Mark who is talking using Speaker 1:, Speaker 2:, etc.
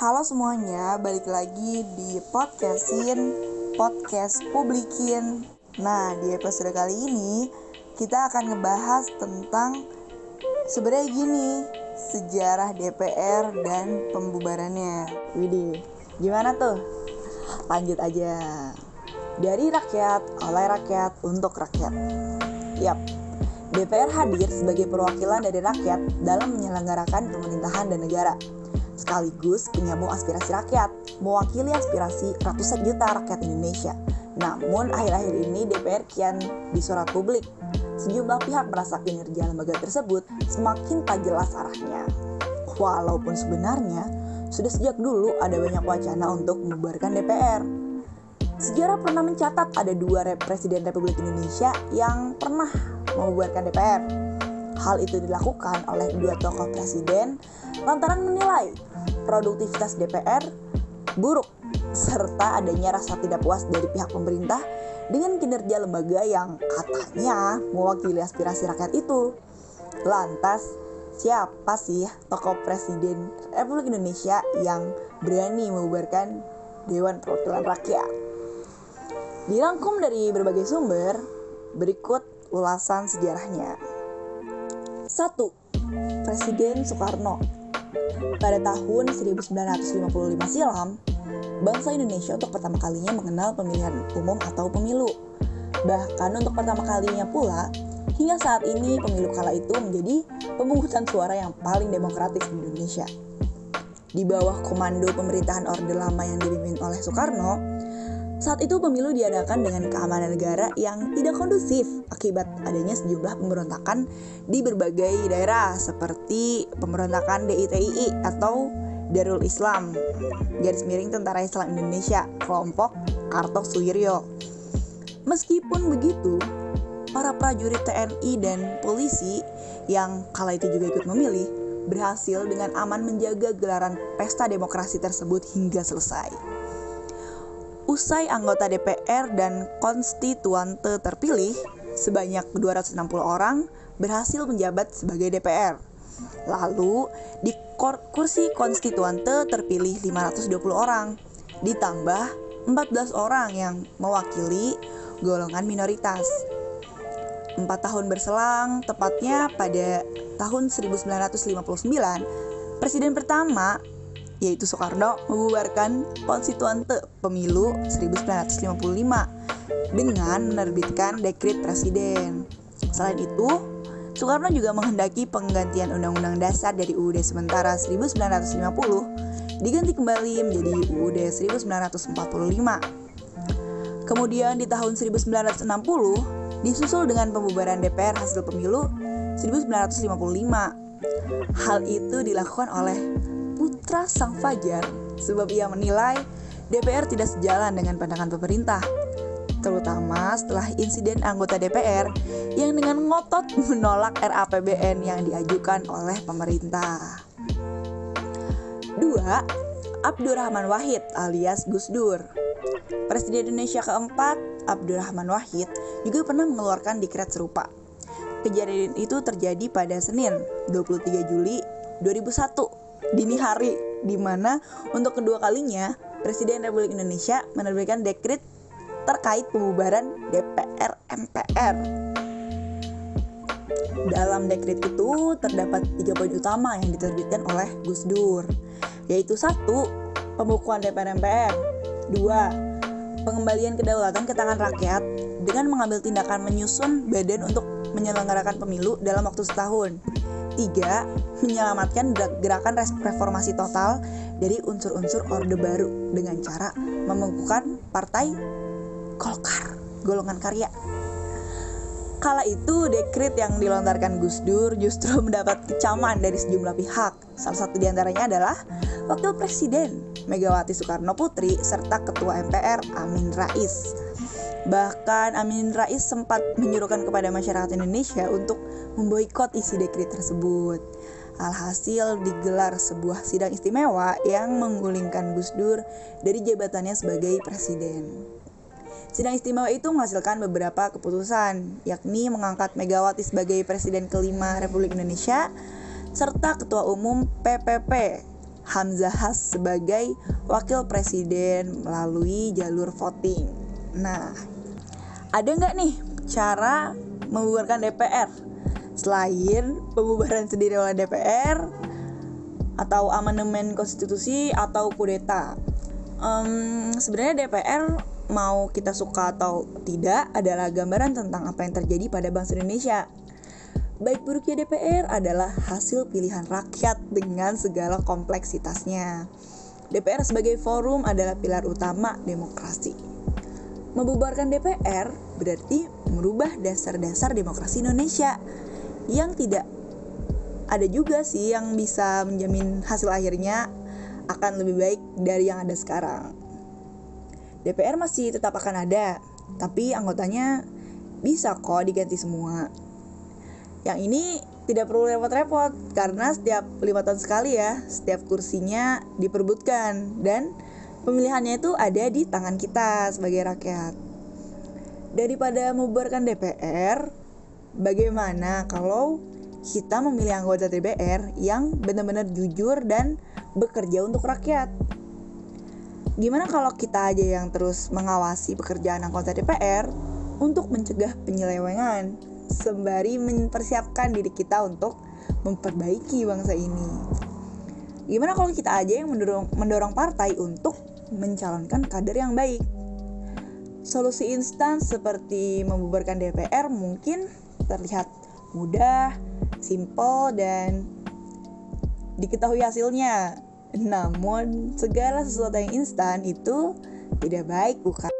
Speaker 1: Halo semuanya, balik lagi di podcastin podcast publikin. Nah, di episode kali ini kita akan ngebahas tentang sebenarnya gini, sejarah DPR dan pembubarannya. Widih, gimana tuh? Lanjut aja. Dari rakyat, oleh rakyat, untuk rakyat. Yap, DPR hadir sebagai perwakilan dari rakyat dalam menyelenggarakan pemerintahan dan negara, sekaligus penyambung aspirasi rakyat, mewakili aspirasi ratusan juta rakyat Indonesia. Namun akhir-akhir ini DPR kian disorot publik. Sejumlah pihak merasa kinerja lembaga tersebut semakin tak jelas arahnya. Walaupun sebenarnya sudah sejak dulu ada banyak wacana untuk membubarkan DPR. Sejarah pernah mencatat ada dua Presiden Republik Indonesia yang pernah membubarkan DPR. Hal itu dilakukan oleh dua tokoh presiden lantaran menilai produktivitas DPR buruk serta adanya rasa tidak puas dari pihak pemerintah dengan kinerja lembaga yang katanya mewakili aspirasi rakyat itu. Lantas, siapa sih tokoh presiden Republik Indonesia yang berani membubarkan Dewan Perwakilan Rakyat? Dirangkum dari berbagai sumber, berikut ulasan sejarahnya. 1. Presiden Soekarno Pada tahun 1955 silam, bangsa Indonesia untuk pertama kalinya mengenal pemilihan umum atau pemilu. Bahkan untuk pertama kalinya pula, hingga saat ini pemilu kala itu menjadi pemungutan suara yang paling demokratis di Indonesia. Di bawah komando pemerintahan Orde Lama yang dipimpin oleh Soekarno, saat itu pemilu diadakan dengan keamanan negara yang tidak kondusif akibat adanya sejumlah pemberontakan di berbagai daerah seperti pemberontakan DITII atau Darul Islam, garis miring Tentara Islam Indonesia, kelompok Kartok Suwiryo. Meskipun begitu, para prajurit TNI dan polisi yang kala itu juga ikut memilih berhasil dengan aman menjaga gelaran pesta demokrasi tersebut hingga selesai. Usai anggota DPR dan konstituante terpilih, sebanyak 260 orang berhasil menjabat sebagai DPR. Lalu, di kursi konstituante terpilih 520 orang, ditambah 14 orang yang mewakili golongan minoritas. Empat tahun berselang, tepatnya pada tahun 1959, Presiden pertama yaitu Soekarno membubarkan konstituante pemilu 1955 dengan menerbitkan dekrit presiden. Selain itu, Soekarno juga menghendaki penggantian Undang-Undang Dasar dari UUD sementara 1950 diganti kembali menjadi UUD 1945. Kemudian di tahun 1960 disusul dengan pembubaran DPR hasil pemilu 1955. Hal itu dilakukan oleh putra sang fajar sebab ia menilai DPR tidak sejalan dengan pandangan pemerintah terutama setelah insiden anggota DPR yang dengan ngotot menolak RAPBN yang diajukan oleh pemerintah. 2. Abdurrahman Wahid alias Gus Dur Presiden Indonesia keempat, Abdurrahman Wahid, juga pernah mengeluarkan dekret serupa. Kejadian itu terjadi pada Senin, 23 Juli 2001 dini hari di mana untuk kedua kalinya Presiden Republik Indonesia menerbitkan dekret terkait pembubaran DPR MPR. Dalam dekret itu terdapat tiga poin utama yang diterbitkan oleh Gus Dur, yaitu satu, pembukuan DPR MPR, dua, pengembalian kedaulatan ke tangan rakyat dengan mengambil tindakan menyusun badan untuk menyelenggarakan pemilu dalam waktu setahun. Tiga, menyelamatkan gerakan reformasi total dari unsur-unsur Orde Baru dengan cara membekukan Partai Golkar, golongan karya. Kala itu, dekrit yang dilontarkan Gus Dur justru mendapat kecaman dari sejumlah pihak. Salah satu di antaranya adalah Wakil Presiden Megawati Soekarno Putri serta Ketua MPR Amin Rais. Bahkan Amin Rais sempat menyuruhkan kepada masyarakat Indonesia untuk memboikot isi dekrit tersebut. Alhasil digelar sebuah sidang istimewa yang menggulingkan Gus Dur dari jabatannya sebagai presiden. Sidang istimewa itu menghasilkan beberapa keputusan, yakni mengangkat Megawati sebagai presiden kelima Republik Indonesia, serta ketua umum PPP Hamzahas sebagai wakil presiden melalui jalur voting. Nah, ada nggak nih cara membubarkan DPR selain pembubaran sendiri oleh DPR atau amandemen konstitusi atau kudeta? Um, Sebenarnya DPR mau kita suka atau tidak adalah gambaran tentang apa yang terjadi pada bangsa Indonesia Baik buruknya DPR adalah hasil pilihan rakyat dengan segala kompleksitasnya. DPR sebagai forum adalah pilar utama demokrasi. Membubarkan DPR berarti merubah dasar-dasar demokrasi Indonesia yang tidak ada juga sih yang bisa menjamin hasil akhirnya akan lebih baik dari yang ada sekarang. DPR masih tetap akan ada, tapi anggotanya bisa kok diganti semua. Yang ini tidak perlu repot-repot karena setiap lima tahun sekali ya, setiap kursinya diperbutkan dan pemilihannya itu ada di tangan kita sebagai rakyat. Daripada membubarkan DPR, bagaimana kalau kita memilih anggota DPR yang benar-benar jujur dan bekerja untuk rakyat? Gimana kalau kita aja yang terus mengawasi pekerjaan anggota DPR untuk mencegah penyelewengan? sembari mempersiapkan diri kita untuk memperbaiki bangsa ini. Gimana kalau kita aja yang mendorong, mendorong partai untuk mencalonkan kader yang baik? Solusi instan seperti membubarkan DPR mungkin terlihat mudah, simple, dan diketahui hasilnya. Namun, segala sesuatu yang instan itu tidak baik, bukan?